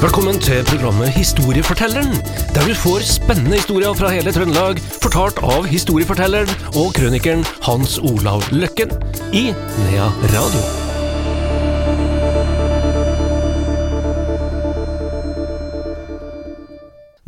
Velkommen til programmet Historiefortelleren, der du får spennende historier fra hele Trøndelag, fortalt av historiefortelleren og krønikeren Hans Olav Løkken i Nea Radio.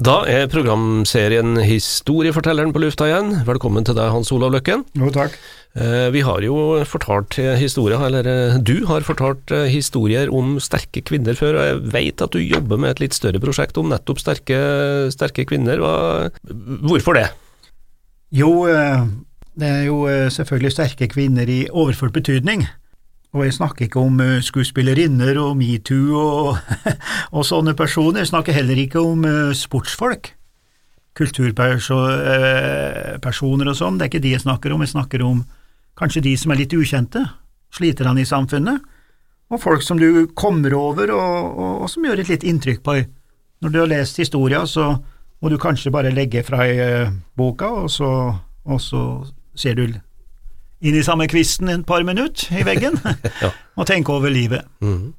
Da er programserien Historiefortelleren på lufta igjen. Velkommen til deg, Hans Olav Løkken. Jo, takk. Eh, Vi har jo fortalt historier, eller eh, du har fortalt eh, historier om sterke kvinner før, og jeg vet at du jobber med et litt større prosjekt om nettopp sterke, sterke kvinner. Hvorfor det? Jo, eh, det er jo eh, selvfølgelig sterke kvinner i overført betydning. Og jeg snakker ikke om eh, skuespillerinner og metoo og, og sånne personer. Jeg snakker heller ikke om eh, sportsfolk. Kulturpersoner og sånn. Det er ikke de jeg snakker om. Jeg snakker om kanskje de som er litt ukjente. Sliterne i samfunnet. Og folk som du kommer over, og, og, og som gjør et litt inntrykk på deg. Når du har lest historia, så må du kanskje bare legge fra deg eh, boka, og så, og så ser du inn i samme kvisten et par minutter i veggen, Ja. og tenke over livet. Mhm.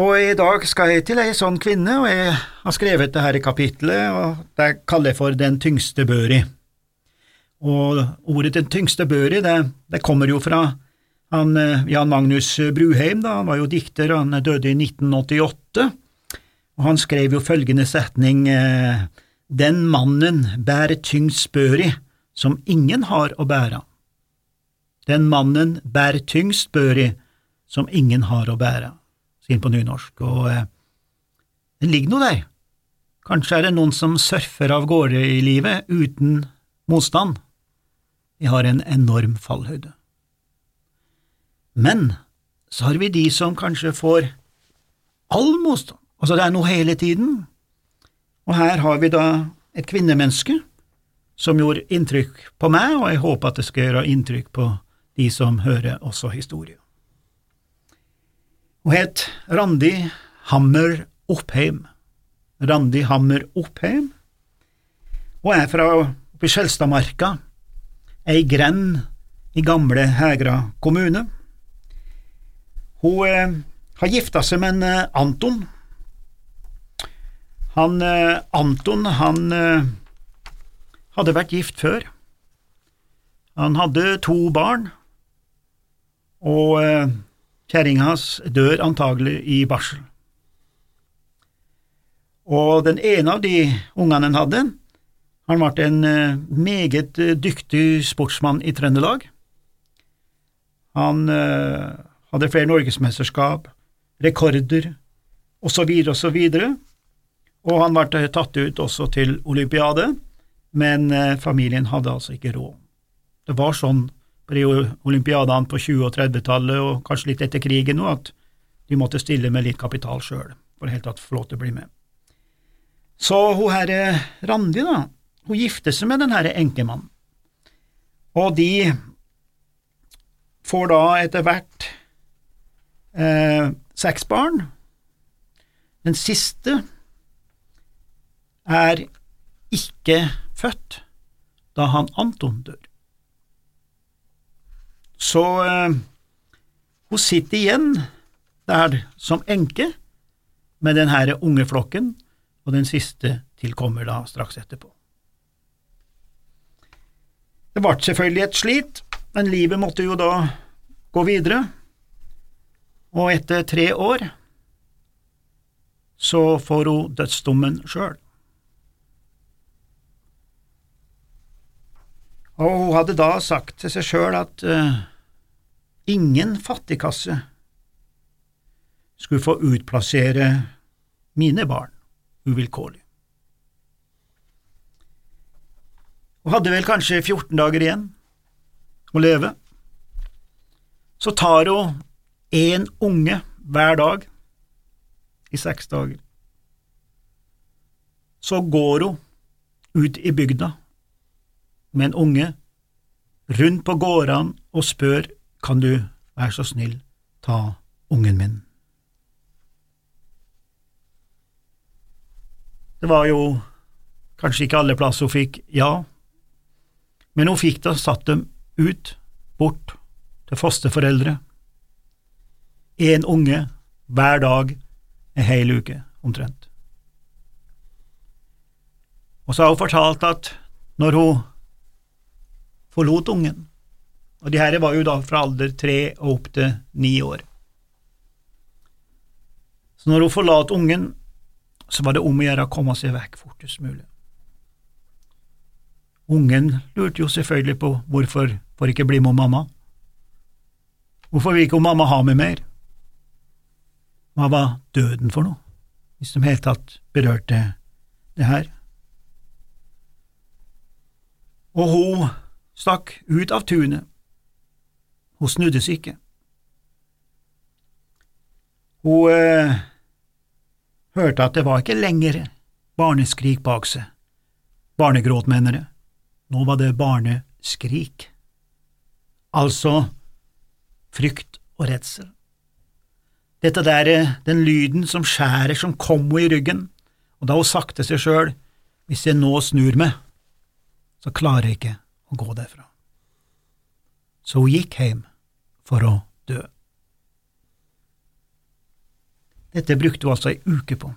Og i dag skal jeg til ei sånn kvinne, og jeg har skrevet det her i kapitlet, og det kaller jeg for Den tyngste børi. Og ordet Den tyngste børi, det, det kommer jo fra han, eh, Jan Magnus Bruheim, da, han var jo dikter, han døde i 1988, og han skrev jo følgende setning, eh, Den mannen bærer tyngst børi, som ingen har å bære. Den mannen bærer tyngst børi, som ingen har å bære sier han på nynorsk, og eh, den ligger noe der. Kanskje er det noen som surfer av gårde i livet uten motstand. De har en enorm fallhøyde. Men så har vi de som kanskje får all motstand, altså det er noe hele tiden, og her har vi da et kvinnemenneske som gjorde inntrykk på meg, og jeg håper at det skal gjøre inntrykk på de som hører også historien. Hun het Randi Hammer Oppheim. Randi Hammer Oppheim. Hun er fra oppi Skjelstadmarka, ei grend i gamle Hegra kommune. Hun eh, har gifta seg med en eh, Anton. Han eh, Anton, han eh, hadde vært gift før. Han hadde to barn, og eh, Kjerringa hans dør antagelig i barsel. Og den ene av de ungene han hadde, han ble en eh, meget eh, dyktig sportsmann i Trøndelag. Han eh, hadde flere norgesmesterskap, rekorder, osv., osv., og han ble tatt ut også til olympiade, men familien hadde altså ikke råd. Det var sånn på de olympiadene på 20- og 30-tallet, og kanskje litt etter krigen nå, at de måtte stille med litt kapital sjøl for i hele tatt få lov til å bli med. Så hun her eh, Randi, da, hun gifter seg med denne enkemannen, og de får da etter hvert eh, seks barn. Den siste er ikke født da han Anton dør. Så eh, hun sitter igjen der som enke med denne unge flokken, og den siste tilkommer da straks etterpå. Det ble selvfølgelig et slit, men livet måtte jo da gå videre, og etter tre år så får hun dødsdommen sjøl. Og hun hadde da sagt til seg sjøl at uh, ingen fattigkasse skulle få utplassere mine barn uvilkårlig. Hun hadde vel kanskje 14 dager igjen å leve. Så tar hun én unge hver dag i seks dager. Så går hun ut i bygda med en unge rundt på gårdene og spør kan du være så snill ta ungen min. Det var jo kanskje ikke alle plasser hun fikk ja, men hun fikk da satt dem ut, bort, til fosterforeldre. Én unge hver dag en hel uke, omtrent. Og så har hun fortalt at når hun forlot ungen, og de her var jo da fra alder tre og opp til ni år, så når hun forlot ungen, så var det om å gjøre å komme seg vekk fortest mulig. Ungen lurte jo selvfølgelig på hvorfor får ikke bli med mamma. Hvorfor vil ikke mamma ha meg mer? Hva var døden for noe, hvis de helt tatt berørte det her? Og hun stakk ut av tunet. Hun snudde seg ikke. Hun eh, hørte at det var ikke lenger barneskrik bak seg, barnegråt, mener det. Nå var det barneskrik, altså frykt og redsel. Dette der, eh, den lyden som skjærer som kom i ryggen, og da hun sakte seg sjøl, hvis jeg nå snur meg, så klarer jeg ikke å gå derfra. Så hun gikk hjem for å dø. Dette brukte hun altså ei uke på.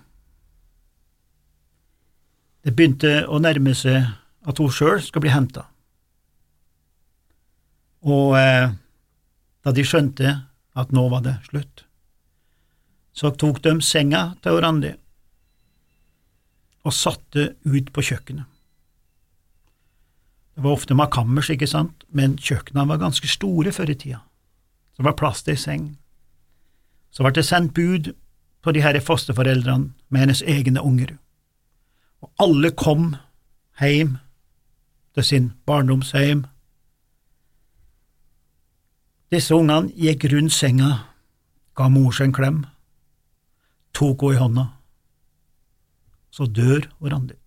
Det begynte å nærme seg at hun sjøl skal bli henta. Og eh, da de skjønte at nå var det slutt, så tok de senga til Randi og satte ut på kjøkkenet. Det var ofte makammers, ikke sant, men kjøkkenene var ganske store før i tida, så det var plass til ei seng. Så ble det sendt bud på de her fosterforeldrene med hennes egne unger, og alle kom hjem til sin barndomsheim. Disse ungene gikk rundt senga, ga mor seg en klem, tok henne i hånda. Så dør hverandre.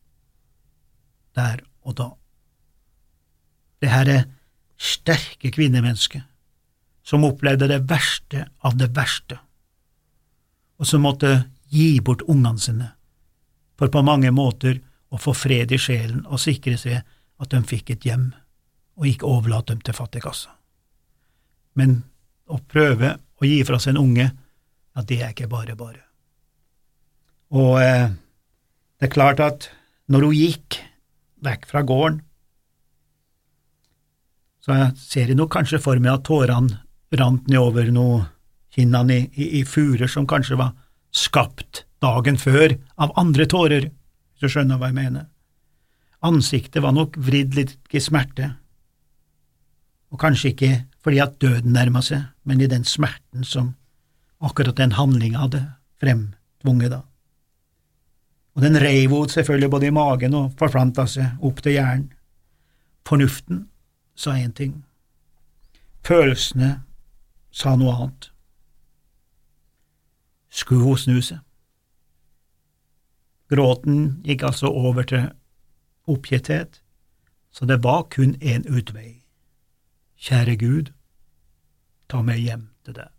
Der og da. Det her er sterke kvinnemennesker som opplevde det verste av det verste, og som måtte gi bort ungene sine for på mange måter å få fred i sjelen og sikre seg at de fikk et hjem, og ikke overlate dem til fattigkassa. Men å prøve å gi fra seg en unge, ja, det er ikke bare bare. Og eh, det er klart at når hun gikk vekk fra gården, så jeg ser jeg nok kanskje for meg at tårene rant nedover noe kinnene i, i, i furer som kanskje var skapt dagen før av andre tårer, hvis du skjønner hva jeg mener. Ansiktet var nok vridd litt i smerte, og kanskje ikke fordi at døden nærma seg, men i den smerten som akkurat den handlinga hadde fremtvunget da. Og den reiv henne selvfølgelig både i magen og forplanta seg opp til hjernen. Fornuften sa én ting, følelsene sa noe annet. Skulle hun snu seg? Gråten gikk altså over til oppgitthet, så det var kun én utvei. Kjære Gud, ta meg hjem til deg.